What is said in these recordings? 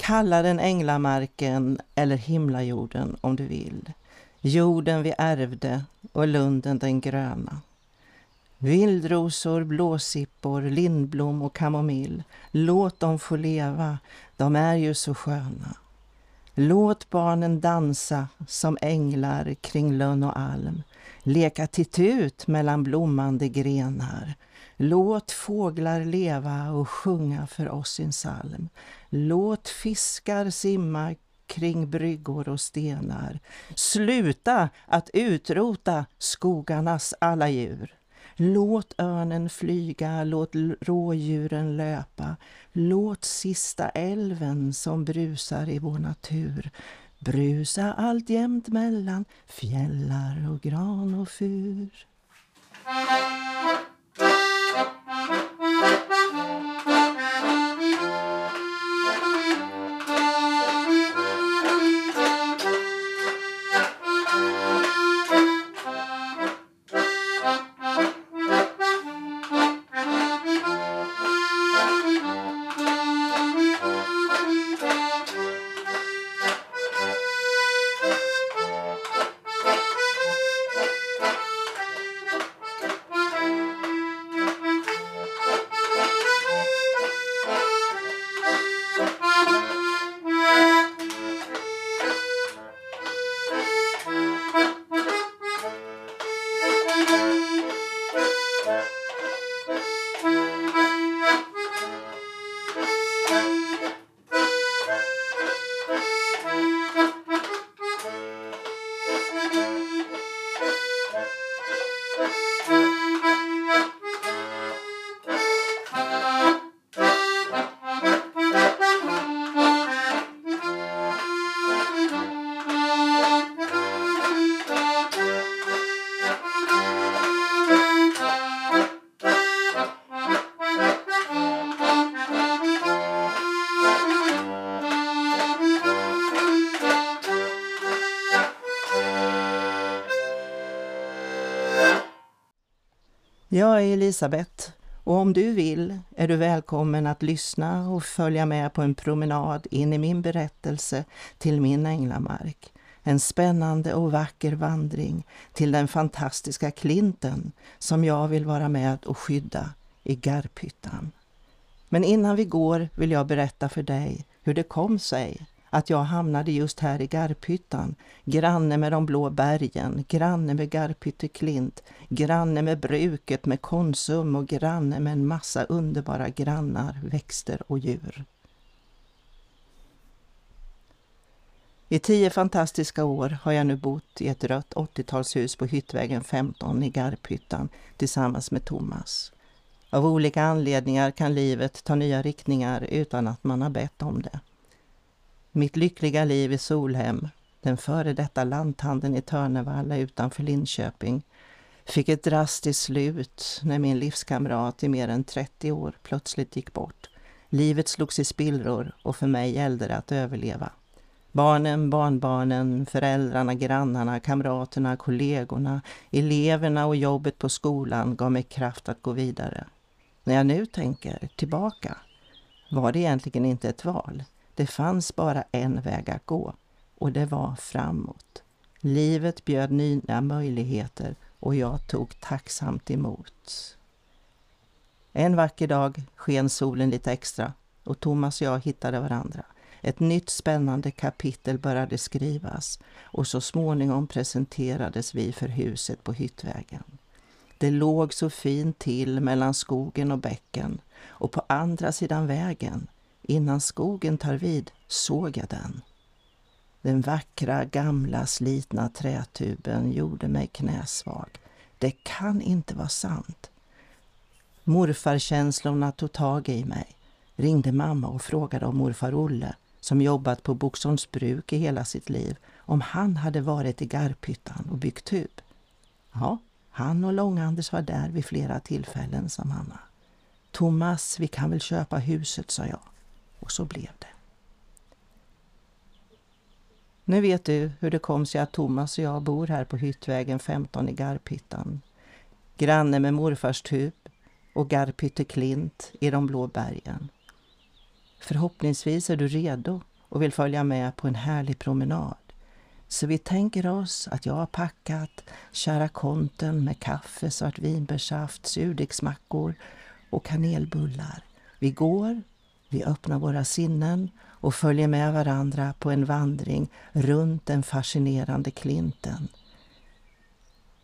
Kalla den änglamarken eller himlajorden om du vill. Jorden vi ärvde och lunden den gröna. Vildrosor, blåsippor, lindblom och kamomill. Låt dem få leva, de är ju så sköna. Låt barnen dansa som änglar kring lönn och alm. Leka titut mellan blommande grenar. Låt fåglar leva och sjunga för oss sin psalm. Låt fiskar simma kring bryggor och stenar. Sluta att utrota skogarnas alla djur. Låt örnen flyga, låt rådjuren löpa. Låt sista älven som brusar i vår natur brusa alltjämt mellan fjällar och gran och fur. Jag är Elisabeth och om du vill är du välkommen att lyssna och följa med på en promenad in i min berättelse till min änglamark. En spännande och vacker vandring till den fantastiska klinten som jag vill vara med och skydda i Garphyttan. Men innan vi går vill jag berätta för dig hur det kom sig att jag hamnade just här i Garphyttan, granne med de blå bergen, granne med Garphytte klint, granne med bruket med Konsum och granne med en massa underbara grannar, växter och djur. I tio fantastiska år har jag nu bott i ett rött 80-talshus på Hyttvägen 15 i Garphyttan tillsammans med Thomas. Av olika anledningar kan livet ta nya riktningar utan att man har bett om det. Mitt lyckliga liv i Solhem, den före detta lanthandeln i Törnevalla utanför Linköping, fick ett drastiskt slut när min livskamrat i mer än 30 år plötsligt gick bort. Livet slogs i spillror och för mig gällde det att överleva. Barnen, barnbarnen, föräldrarna, grannarna, kamraterna, kollegorna, eleverna och jobbet på skolan gav mig kraft att gå vidare. När jag nu tänker tillbaka var det egentligen inte ett val. Det fanns bara en väg att gå och det var framåt. Livet bjöd nya möjligheter och jag tog tacksamt emot. En vacker dag sken solen lite extra och Thomas och jag hittade varandra. Ett nytt spännande kapitel började skrivas och så småningom presenterades vi för huset på Hyttvägen. Det låg så fint till mellan skogen och bäcken och på andra sidan vägen Innan skogen tar vid såg jag den. Den vackra, gamla, slitna trätuben gjorde mig knäsvag. Det kan inte vara sant. Morfarkänslorna tog tag i mig. Ringde mamma och frågade om morfar Olle, som jobbat på Boxholms bruk i hela sitt liv, om han hade varit i Garphyttan och byggt tub. Ja, han och Lång-Anders var där vid flera tillfällen, sa mamma. Thomas, vi kan väl köpa huset, sa jag. Och så blev det. Nu vet du hur det kom sig att Thomas och jag bor här på Hyttvägen 15 i Garphyttan. Granne med morfars tub och Garphytte klint i de blå bergen. Förhoppningsvis är du redo och vill följa med på en härlig promenad. Så vi tänker oss att jag har packat kära konten med kaffe, svartvinbärssaft, surdegsmackor och kanelbullar. Vi går, vi öppnar våra sinnen och följer med varandra på en vandring runt den fascinerande klinten.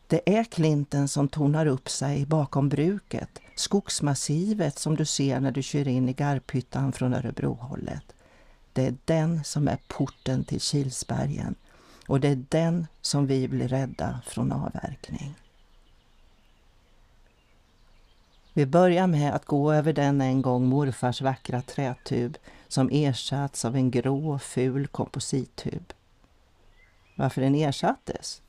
Det är klinten som tornar upp sig bakom bruket, skogsmassivet som du ser när du kör in i Garphyttan från Örebrohållet. Det är den som är porten till Kilsbergen och det är den som vi blir rädda från avverkning. Vi börjar med att gå över den en gång morfars vackra trätub som ersatts av en grå ful komposittub. Varför den ersattes?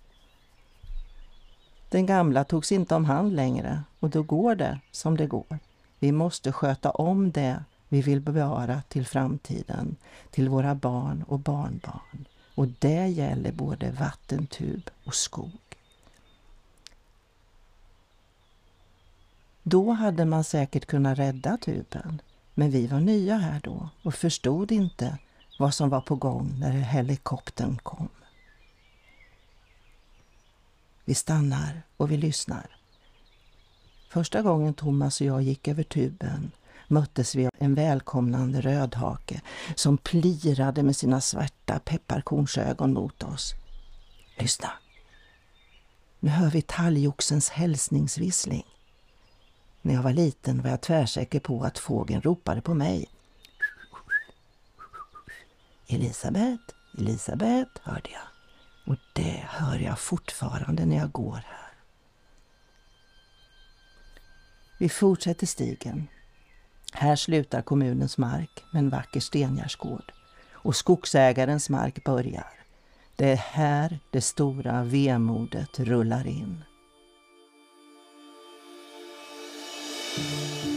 Den gamla togs inte om hand längre och då går det som det går. Vi måste sköta om det vi vill bevara till framtiden, till våra barn och barnbarn. Och det gäller både vattentub och skog. Då hade man säkert kunnat rädda tuben, men vi var nya här då och förstod inte vad som var på gång när helikoptern kom. Vi stannar och vi lyssnar. Första gången Thomas och jag gick över tuben möttes vi av en välkomnande rödhake som plirade med sina svarta pepparkornsögon mot oss. Lyssna! Nu hör vi talgoxens hälsningsvissling. När jag var liten var jag tvärsäker på att fågeln ropade på mig. Elisabet, Elisabet, hörde jag. Och det hör jag fortfarande när jag går här. Vi fortsätter stigen. Här slutar kommunens mark med en vacker stengärdsgård och skogsägarens mark börjar. Det är här det stora vemodet rullar in. thank you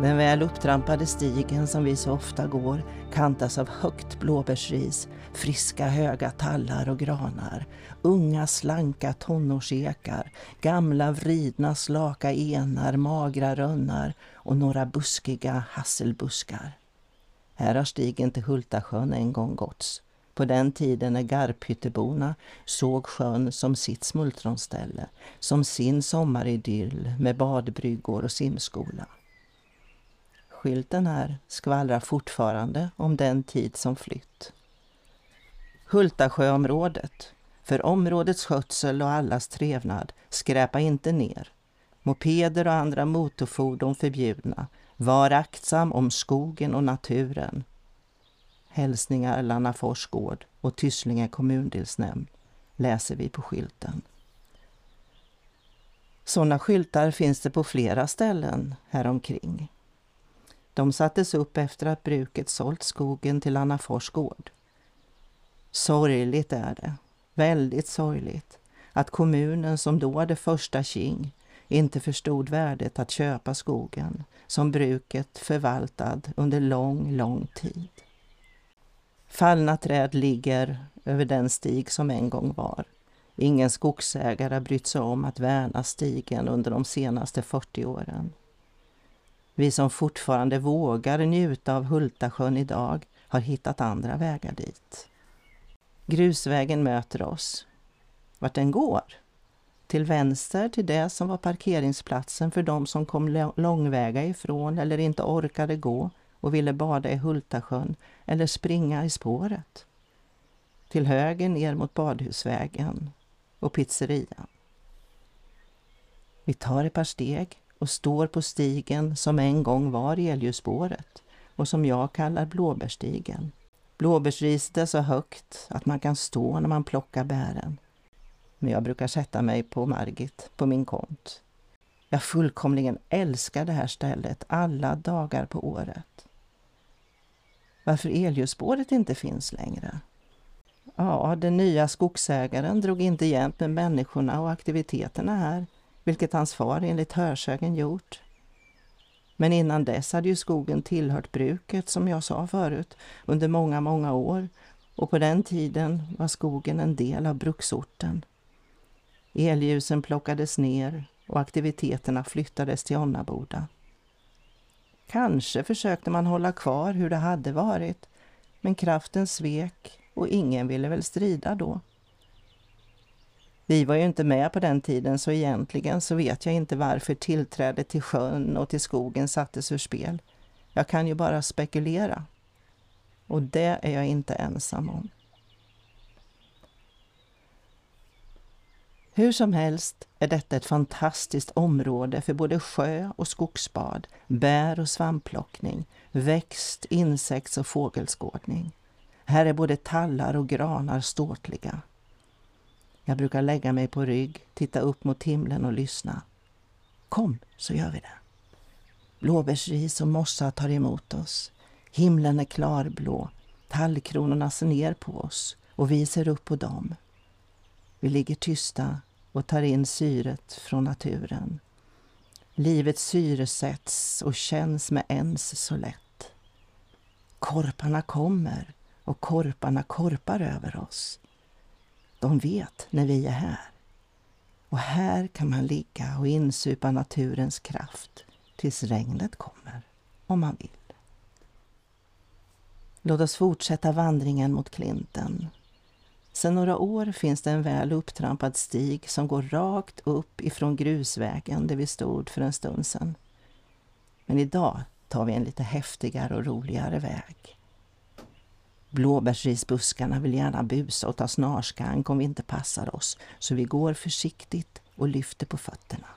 Den väl upptrampade stigen som vi så ofta går kantas av högt blåbärsris, friska höga tallar och granar, unga slanka tonårsekar, gamla vridna slaka enar, magra rönnar och några buskiga hasselbuskar. Här har stigen till Hultasjön en gång gåtts. På den tiden när Garphytteborna såg sjön som sitt smultronställe, som sin sommaridyll med badbryggor och simskola. Skylten här skvallrar fortfarande om den tid som flytt. Hultasjöområdet. För områdets skötsel och allas trevnad, skräpa inte ner. Mopeder och andra motorfordon förbjudna. Var aktsam om skogen och naturen. Hälsningar Lannafors gård och Tysslinge kommundelsnämnd läser vi på skylten. Sådana skyltar finns det på flera ställen häromkring. De sattes upp efter att bruket sålt skogen till Annafors gård. Sorgligt är det, väldigt sorgligt, att kommunen som då hade första king inte förstod värdet att köpa skogen som bruket förvaltad under lång, lång tid. Fallna träd ligger över den stig som en gång var. Ingen skogsägare har brytt sig om att värna stigen under de senaste 40 åren. Vi som fortfarande vågar njuta av Hultasjön idag har hittat andra vägar dit. Grusvägen möter oss. Vart den går? Till vänster till det som var parkeringsplatsen för de som kom långväga ifrån eller inte orkade gå och ville bada i Hultasjön eller springa i spåret. Till höger ner mot Badhusvägen och pizzerian. Vi tar ett par steg och står på stigen som en gång var elljusspåret och som jag kallar blåbärstigen. Blåbärsriset är så högt att man kan stå när man plockar bären. Men jag brukar sätta mig på Margit, på min kont. Jag fullkomligen älskar det här stället alla dagar på året. Varför elljusspåret inte finns längre? Ja, den nya skogsägaren drog inte jämnt med människorna och aktiviteterna här, vilket hans far enligt hörsägen gjort. Men innan dess hade ju skogen tillhört bruket, som jag sa förut, under många, många år och på den tiden var skogen en del av bruksorten. Elljusen plockades ner och aktiviteterna flyttades till Onnaboda. Kanske försökte man hålla kvar hur det hade varit, men kraften svek och ingen ville väl strida då. Vi var ju inte med på den tiden så egentligen så vet jag inte varför tillträdet till sjön och till skogen sattes ur spel. Jag kan ju bara spekulera. Och det är jag inte ensam om. Hur som helst är detta ett fantastiskt område för både sjö och skogsbad, bär och svampplockning, växt-, insekts och fågelskådning. Här är både tallar och granar ståtliga. Jag brukar lägga mig på rygg, titta upp mot himlen och lyssna. Kom, så gör vi det. Blåbärsris och mossa tar emot oss. Himlen är klarblå, tallkronorna ser ner på oss och vi ser upp på dem. Vi ligger tysta och tar in syret från naturen. Livet syresätts och känns med ens så lätt. Korparna kommer och korparna korpar över oss. De vet när vi är här. Och här kan man ligga och insupa naturens kraft tills regnet kommer, om man vill. Låt oss fortsätta vandringen mot klinten. Sedan några år finns det en väl upptrampad stig som går rakt upp ifrån grusvägen där vi stod för en stund sedan. Men idag tar vi en lite häftigare och roligare väg. Blåbärsrisbuskarna vill gärna busa och ta snarskank om vi inte passar oss, så vi går försiktigt och lyfter på fötterna.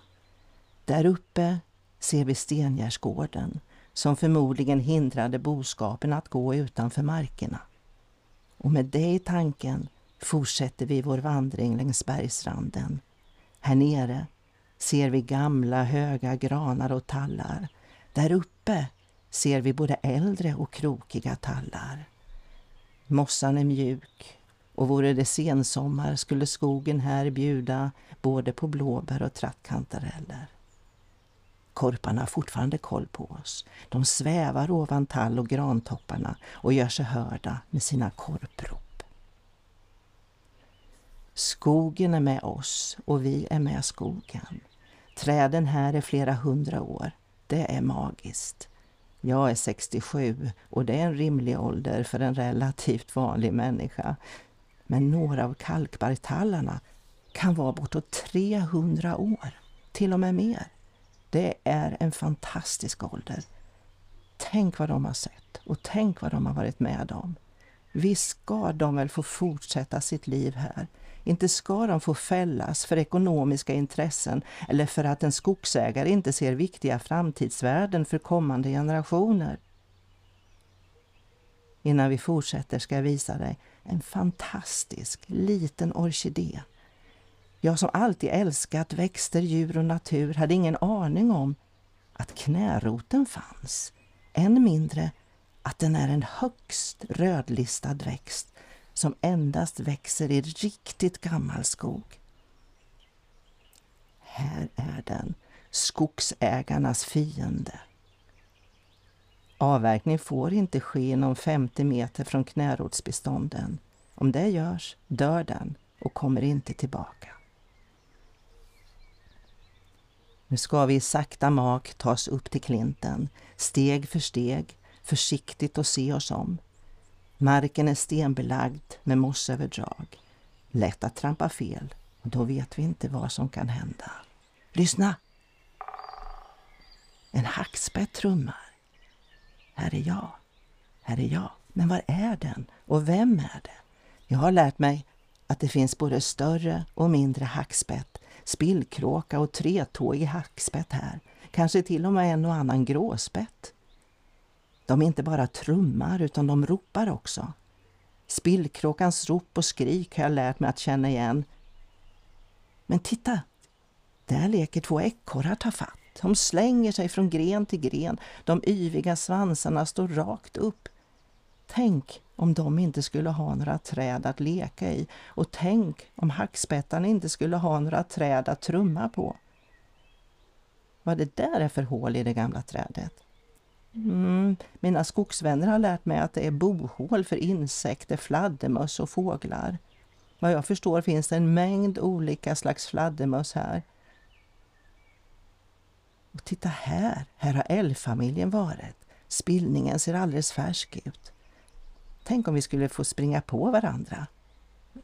Där uppe ser vi stengärdsgården som förmodligen hindrade boskapen att gå utanför markerna. Och med det i tanken fortsätter vi vår vandring längs bergsranden. Här nere ser vi gamla höga granar och tallar. Där uppe ser vi både äldre och krokiga tallar. Mossan är mjuk och vore det sensommar skulle skogen här bjuda både på blåbär och trattkantareller. Korparna har fortfarande koll på oss. De svävar ovan tall och grantopparna och gör sig hörda med sina korprop. Skogen är med oss och vi är med skogen. Träden här är flera hundra år. Det är magiskt. Jag är 67 och det är en rimlig ålder för en relativt vanlig människa. Men några av kalkbarrtallarna kan vara bortåt 300 år, till och med mer. Det är en fantastisk ålder. Tänk vad de har sett och tänk vad de har varit med om. Visst ska de väl få fortsätta sitt liv här inte ska de få fällas för ekonomiska intressen eller för att en skogsägare inte ser viktiga framtidsvärden för kommande generationer. Innan vi fortsätter ska jag visa dig en fantastisk liten orkidé. Jag som alltid älskat växter, djur och natur hade ingen aning om att knäroten fanns. Än mindre att den är en högst rödlistad växt som endast växer i riktigt gammal skog. Här är den, skogsägarnas fiende. Avverkning får inte ske inom 50 meter från knärotsbestånden. Om det görs dör den och kommer inte tillbaka. Nu ska vi i sakta mak tas upp till klinten, steg för steg, försiktigt och se oss om. Marken är stenbelagd med mossöverdrag. Lätt att trampa fel och då vet vi inte vad som kan hända. Lyssna! En hackspett trummar. Här är jag. Här är jag. Men var är den? Och vem är det? Jag har lärt mig att det finns både större och mindre hackspett, spillkråka och tretåig hackspett här. Kanske till och med en och annan gråspett. De inte bara trummar utan de ropar också. Spillkråkans rop och skrik har jag lärt mig att känna igen. Men titta! Där leker två ekorrar ta fatt. De slänger sig från gren till gren. De yviga svansarna står rakt upp. Tänk om de inte skulle ha några träd att leka i och tänk om hackspettarna inte skulle ha några träd att trumma på. Vad det där är för hål i det gamla trädet? Mm, mina skogsvänner har lärt mig att det är bohål för insekter, fladdermöss och fåglar. Vad jag förstår finns det en mängd olika slags fladdermöss här. Och titta här, här har älgfamiljen varit. Spillningen ser alldeles färsk ut. Tänk om vi skulle få springa på varandra.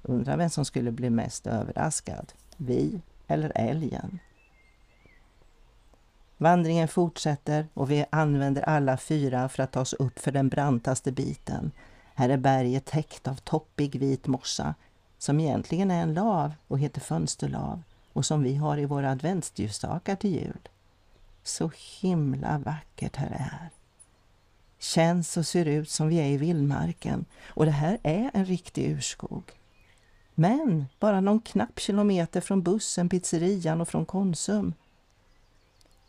Undrar vem som skulle bli mest överraskad, vi eller älgen. Vandringen fortsätter och vi använder alla fyra för att ta oss upp för den brantaste biten. Här är berget täckt av toppig vit mossa som egentligen är en lav och heter fönsterlav och som vi har i våra adventsljusstakar till jul. Så himla vackert här är. Känns och ser ut som vi är i vildmarken och det här är en riktig urskog. Men bara någon knapp kilometer från bussen, pizzerian och från Konsum.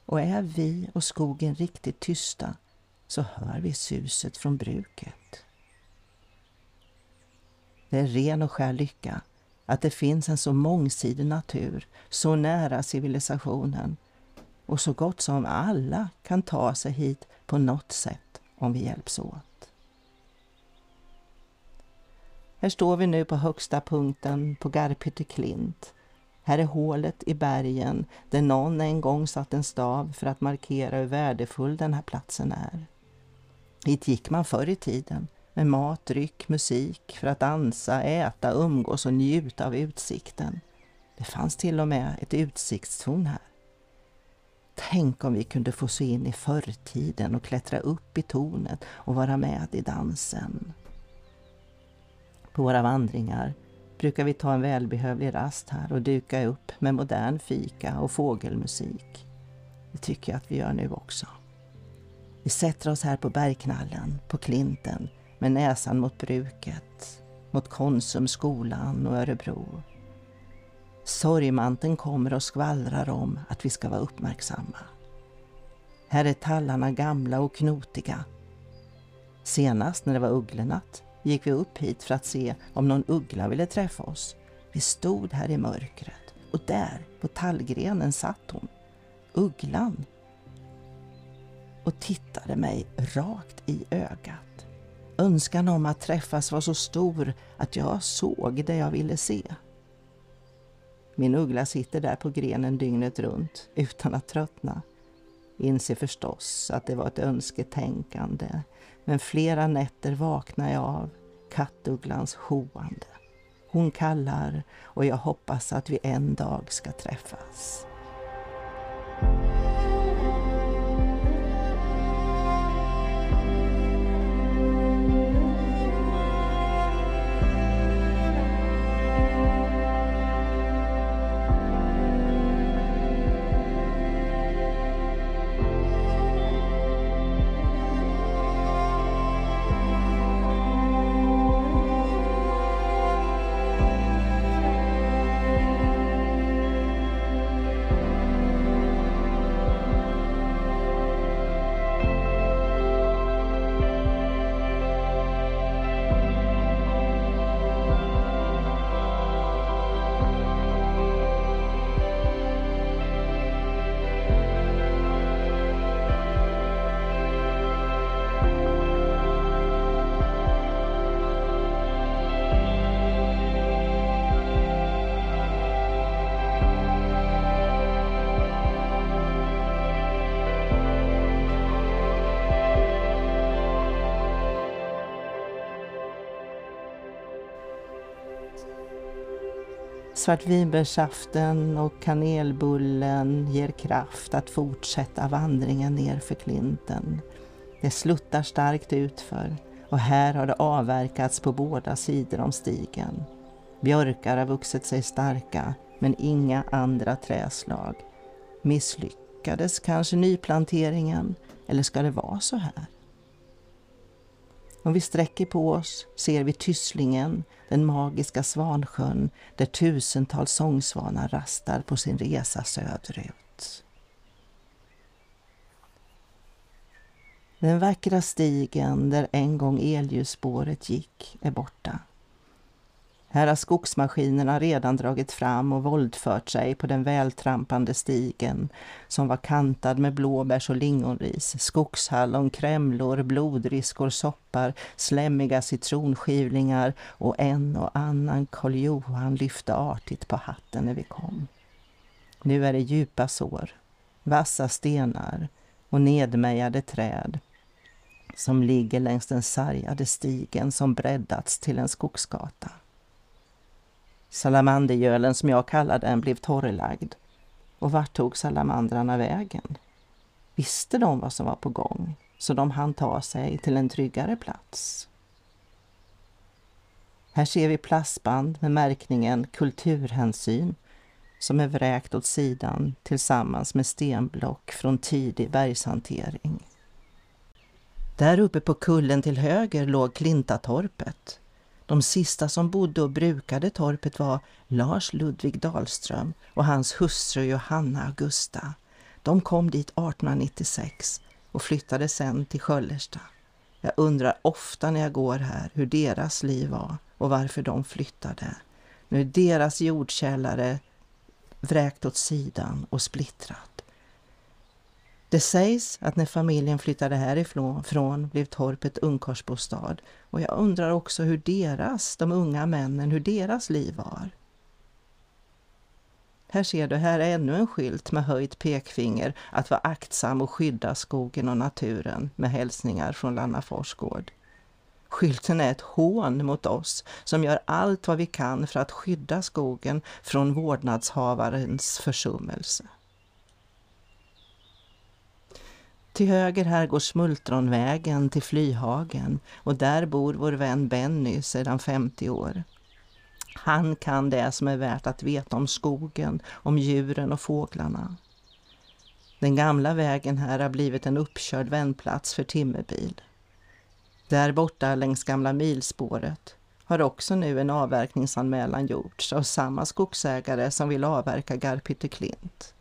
Och är vi och skogen riktigt tysta så hör vi suset från bruket. Det är ren och skär lycka att det finns en så mångsidig natur så nära civilisationen och så gott som alla kan ta sig hit på något sätt om vi hjälps åt. Här står vi nu på högsta punkten på Garphytteklint. Här är hålet i bergen där någon en gång satt en stav för att markera hur värdefull den här platsen är. Hit gick man förr i tiden med mat, dryck, musik för att dansa, äta, umgås och njuta av utsikten. Det fanns till och med ett utsiktstorn här. Tänk om vi kunde få se in i förtiden och klättra upp i tornet och vara med i dansen. På våra vandringar brukar vi ta en välbehövlig rast här och duka upp med modern fika och fågelmusik. Det tycker jag att vi gör nu också. Vi sätter oss här på bergknallen, på klinten, med näsan mot bruket, mot Konsum, skolan och Örebro. Sorgmanteln kommer och skvallrar om att vi ska vara uppmärksamma. Här är tallarna gamla och knotiga. Senast när det var ugglenatt gick vi upp hit för att se om någon uggla ville träffa oss. Vi stod här i mörkret och där på tallgrenen satt hon, ugglan, och tittade mig rakt i ögat. Önskan om att träffas var så stor att jag såg det jag ville se. Min uggla sitter där på grenen dygnet runt utan att tröttna. Inser förstås att det var ett önsketänkande, men flera nätter vaknar jag av kattugglans hoande. Hon kallar och jag hoppas att vi en dag ska träffas. Svartvinbärssaften och kanelbullen ger kraft att fortsätta vandringen ner för klinten. Det sluttar starkt utför och här har det avverkats på båda sidor om stigen. Björkar har vuxit sig starka men inga andra träslag. Misslyckades kanske nyplanteringen eller ska det vara så här? Om vi sträcker på oss ser vi Tysslingen, den magiska Svansjön där tusentals sångsvanar rastar på sin resa söderut. Den vackra stigen där en gång elljusspåret gick är borta. Här har skogsmaskinerna redan dragit fram och våldfört sig på den vältrampande stigen som var kantad med blåbärs och lingonris, skogshallon, krämlor, blodriskor, soppar, slemmiga citronskivlingar och en och annan Karl Johan lyfte artigt på hatten när vi kom. Nu är det djupa sår, vassa stenar och nedmejade träd som ligger längs den sargade stigen som breddats till en skogsgata. Salamandergölen, som jag kallar den blev torrlagd. Och vart tog salamandrarna vägen? Visste de vad som var på gång så de hann ta sig till en tryggare plats? Här ser vi plastband med märkningen Kulturhänsyn som är vräkt åt sidan tillsammans med stenblock från tidig bergshantering. Där uppe på kullen till höger låg Klintatorpet de sista som bodde och brukade torpet var Lars Ludvig Dahlström och hans hustru Johanna Augusta. De kom dit 1896 och flyttade sen till Sköllersta. Jag undrar ofta när jag går här hur deras liv var och varför de flyttade. Nu är deras jordkällare vräkt åt sidan och splittrat. Det sägs att när familjen flyttade härifrån blev torpet ungkarlsbostad och jag undrar också hur deras, de unga männen, hur deras liv var. Här ser du, här är ännu en skylt med höjt pekfinger att vara aktsam och skydda skogen och naturen med hälsningar från Lannafors gård. Skylten är ett hån mot oss som gör allt vad vi kan för att skydda skogen från vårdnadshavarens försummelse. Till höger här går Smultronvägen till Flyhagen och där bor vår vän Benny sedan 50 år. Han kan det som är värt att veta om skogen, om djuren och fåglarna. Den gamla vägen här har blivit en uppkörd vändplats för timmerbil. Där borta längs gamla milspåret har också nu en avverkningsanmälan gjorts av samma skogsägare som vill avverka Garphytteklint.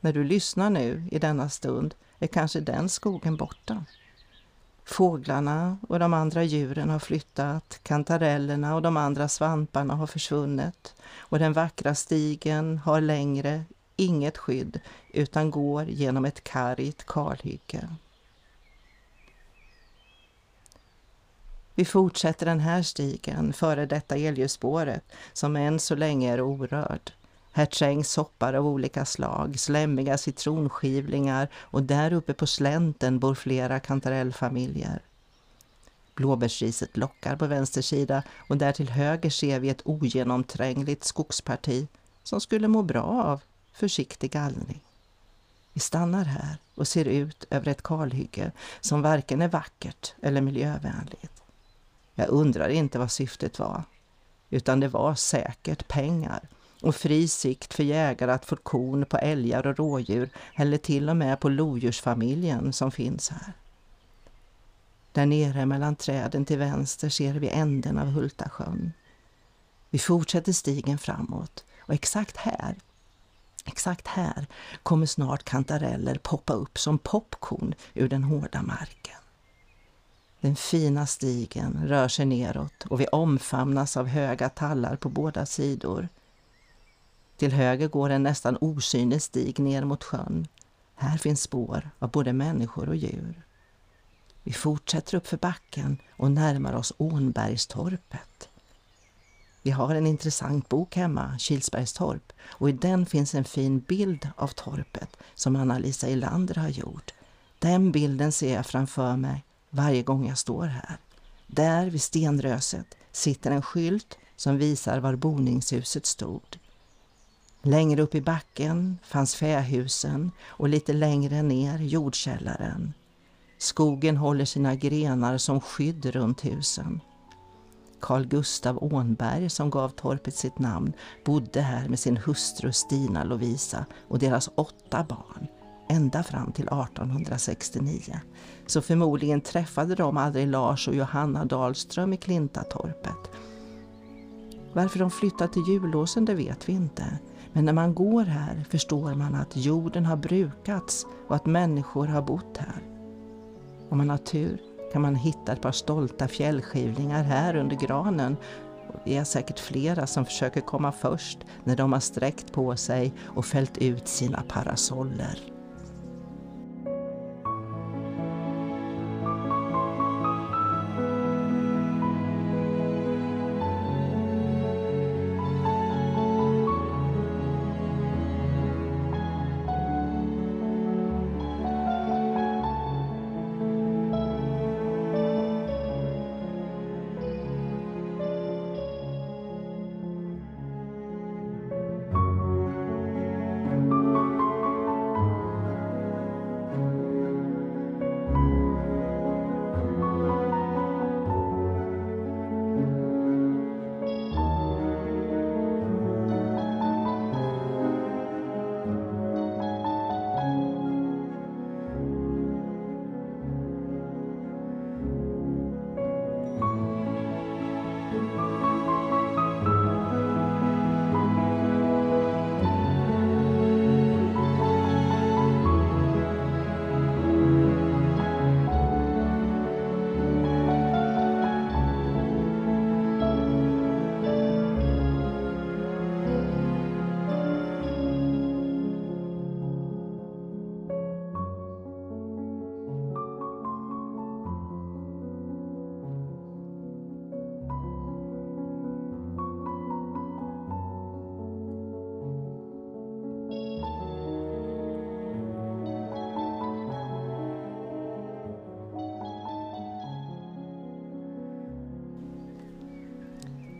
När du lyssnar nu i denna stund är kanske den skogen borta. Fåglarna och de andra djuren har flyttat, kantarellerna och de andra svamparna har försvunnit och den vackra stigen har längre inget skydd utan går genom ett kargt kalhygge. Vi fortsätter den här stigen före detta elljusspåret som än så länge är orörd. Här trängs soppar av olika slag, slemmiga citronskivlingar och där uppe på slänten bor flera kantarellfamiljer. Blåbärsriset lockar på vänster sida och där till höger ser vi ett ogenomträngligt skogsparti som skulle må bra av försiktig gallring. Vi stannar här och ser ut över ett kalhygge som varken är vackert eller miljövänligt. Jag undrar inte vad syftet var, utan det var säkert pengar och fri sikt för jägare att få korn på älgar och rådjur eller till och med på lodjursfamiljen som finns här. Där nere mellan träden till vänster ser vi änden av Hultasjön. Vi fortsätter stigen framåt och exakt här, exakt här kommer snart kantareller poppa upp som popcorn ur den hårda marken. Den fina stigen rör sig neråt och vi omfamnas av höga tallar på båda sidor. Till höger går en nästan osynlig stig ner mot sjön. Här finns spår av både människor och djur. Vi fortsätter upp för backen och närmar oss Ånbergstorpet. Vi har en intressant bok hemma, Kilsbergstorp, och i den finns en fin bild av torpet som Anna-Lisa Ilander har gjort. Den bilden ser jag framför mig varje gång jag står här. Där vid stenröset sitter en skylt som visar var boningshuset stod. Längre upp i backen fanns fähusen och lite längre ner jordkällaren. Skogen håller sina grenar som skydd runt husen. Carl Gustav Ånberg, som gav torpet sitt namn, bodde här med sin hustru Stina Lovisa och deras åtta barn, ända fram till 1869. Så förmodligen träffade de aldrig Lars och Johanna Dahlström i Klintatorpet. Varför de flyttade till Julåsen det vet vi inte. Men när man går här förstår man att jorden har brukats och att människor har bott här. Om man har tur kan man hitta ett par stolta fjällskivlingar här under granen. Det är säkert flera som försöker komma först när de har sträckt på sig och fällt ut sina parasoller.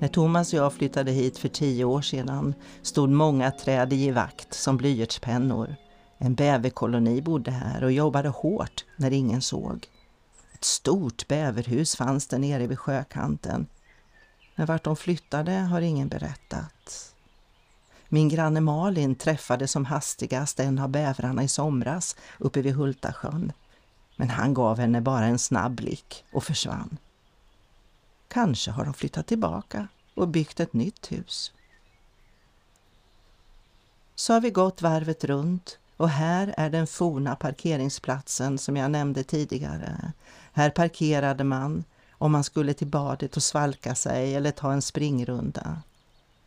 När Thomas och jag flyttade hit för tio år sedan stod många träd i vakt som blyertspennor. En bäverkoloni bodde här och jobbade hårt när ingen såg. Ett stort bäverhus fanns där nere vid sjökanten. Men vart de flyttade har ingen berättat. Min granne Malin träffade som hastigast en av bävrarna i somras uppe vid Hultasjön. Men han gav henne bara en snabb blick och försvann. Kanske har de flyttat tillbaka och byggt ett nytt hus. Så har vi gått varvet runt och här är den forna parkeringsplatsen som jag nämnde tidigare. Här parkerade man om man skulle till badet och svalka sig eller ta en springrunda.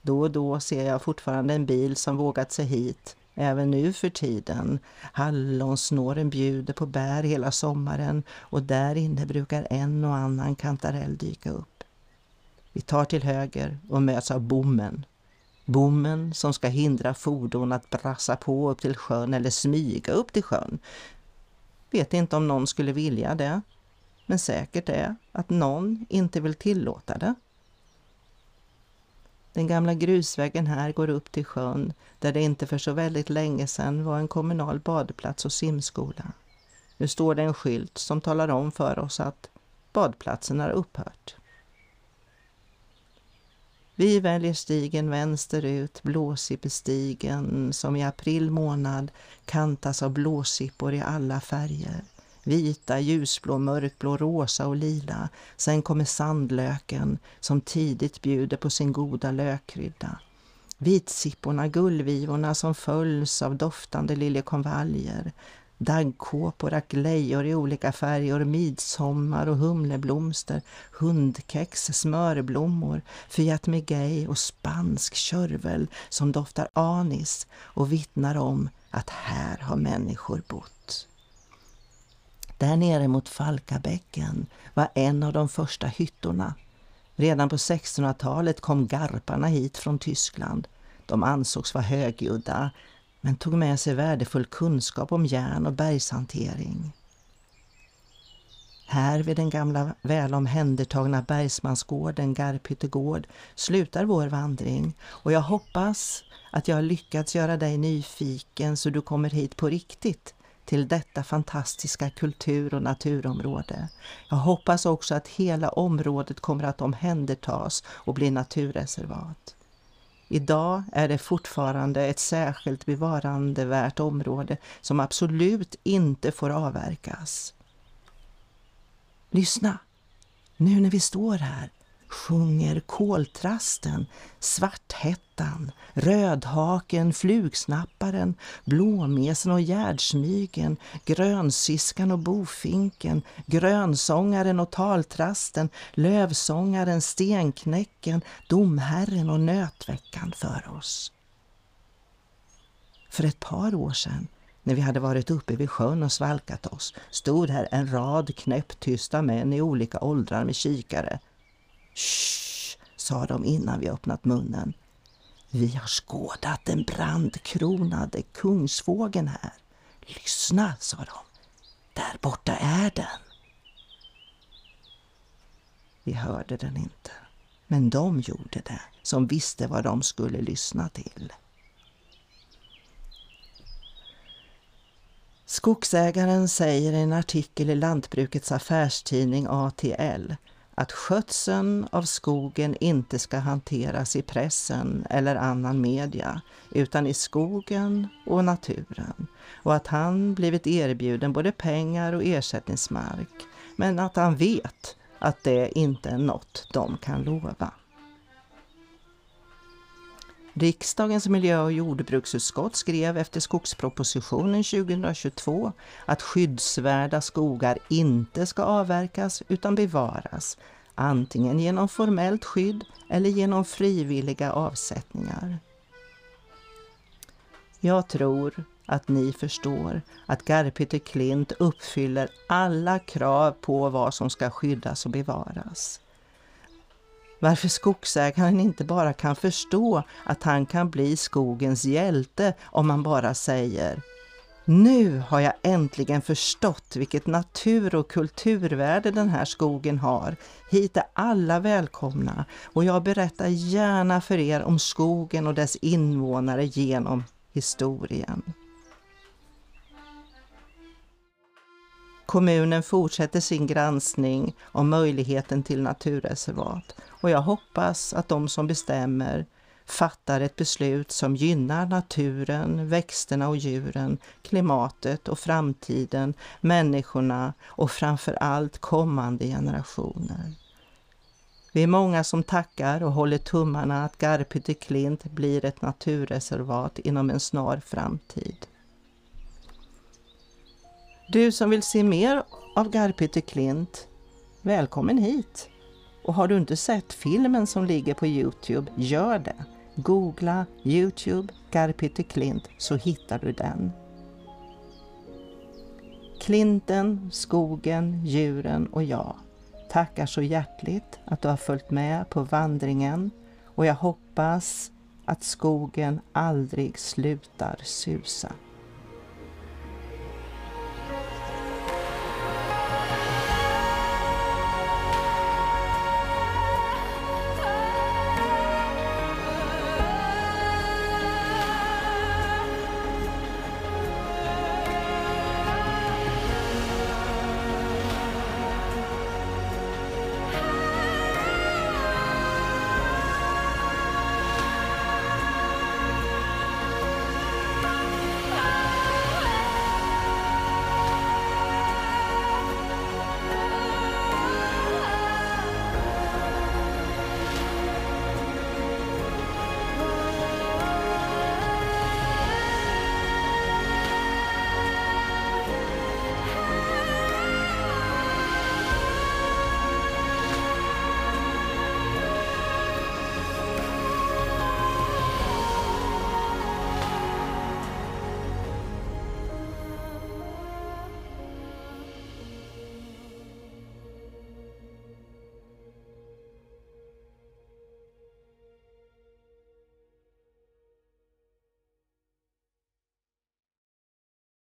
Då och då ser jag fortfarande en bil som vågat sig hit även nu för tiden. Hallonsnåren bjuder på bär hela sommaren och där inne brukar en och annan kantarell dyka upp. Vi tar till höger och möts av bommen. Bommen som ska hindra fordon att brassa på upp till sjön eller smyga upp till sjön. Vet inte om någon skulle vilja det, men säkert är att någon inte vill tillåta det. Den gamla grusvägen här går upp till sjön där det inte för så väldigt länge sedan var en kommunal badplats och simskola. Nu står det en skylt som talar om för oss att badplatsen har upphört. Vi väljer stigen vänsterut, Blåsippestigen som i april månad kantas av blåsippor i alla färger. Vita, ljusblå, mörkblå, rosa och lila. Sen kommer sandlöken som tidigt bjuder på sin goda lökkrydda. Vitsipporna, gullvivorna som följs av doftande liljekonvaljer daggkåpor, aklejor i olika färger, midsommar och humleblomster, hundkex, smörblommor, Fiat Miguel och spansk körvel som doftar anis och vittnar om att här har människor bott. Där nere mot Falkabäcken var en av de första hyttorna. Redan på 1600-talet kom garparna hit från Tyskland. De ansågs vara högljudda, men tog med sig värdefull kunskap om järn och bergshantering. Här vid den gamla väl omhändertagna Bergsmansgården, Garphyttegård, slutar vår vandring och jag hoppas att jag har lyckats göra dig nyfiken så du kommer hit på riktigt till detta fantastiska kultur och naturområde. Jag hoppas också att hela området kommer att omhändertas och bli naturreservat. Idag är det fortfarande ett särskilt bevarandevärt område som absolut inte får avverkas. Lyssna! Nu när vi står här sjunger koltrasten, svarthättan, rödhaken, flugsnapparen, blåmesen och gärdsmygen, grönsiskan och bofinken, grönsångaren och taltrasten, lövsångaren, stenknäcken, domherren och nötveckan för oss. För ett par år sedan när vi hade varit uppe vid sjön och svalkat oss stod här en rad knäpptysta män i olika åldrar med kikare Shh, sa de innan vi öppnat munnen. Vi har skådat den brandkronade kungsfågeln här. Lyssna, sa de. Där borta är den. Vi hörde den inte, men de gjorde det, som visste vad de skulle lyssna till. Skogsägaren säger i en artikel i Lantbrukets affärstidning ATL att skötseln av skogen inte ska hanteras i pressen eller annan media utan i skogen och naturen och att han blivit erbjuden både pengar och ersättningsmark men att han vet att det inte är något de kan lova. Riksdagens miljö och jordbruksutskott skrev efter skogspropositionen 2022 att skyddsvärda skogar inte ska avverkas utan bevaras, antingen genom formellt skydd eller genom frivilliga avsättningar. Jag tror att ni förstår att Garphytte Klint uppfyller alla krav på vad som ska skyddas och bevaras. Varför skogsägaren inte bara kan förstå att han kan bli skogens hjälte om man bara säger nu har jag äntligen förstått vilket natur och kulturvärde den här skogen har. Hit är alla välkomna och jag berättar gärna för er om skogen och dess invånare genom historien. Kommunen fortsätter sin granskning om möjligheten till naturreservat och jag hoppas att de som bestämmer fattar ett beslut som gynnar naturen, växterna och djuren, klimatet och framtiden, människorna och framför allt kommande generationer. Vi är många som tackar och håller tummarna att Garphytte Klint blir ett naturreservat inom en snar framtid. Du som vill se mer av Garphytte Klint, välkommen hit! Och har du inte sett filmen som ligger på Youtube, gör det. Googla Youtube Garphytte Klint så hittar du den. Klinten, skogen, djuren och jag tackar så hjärtligt att du har följt med på vandringen och jag hoppas att skogen aldrig slutar susa.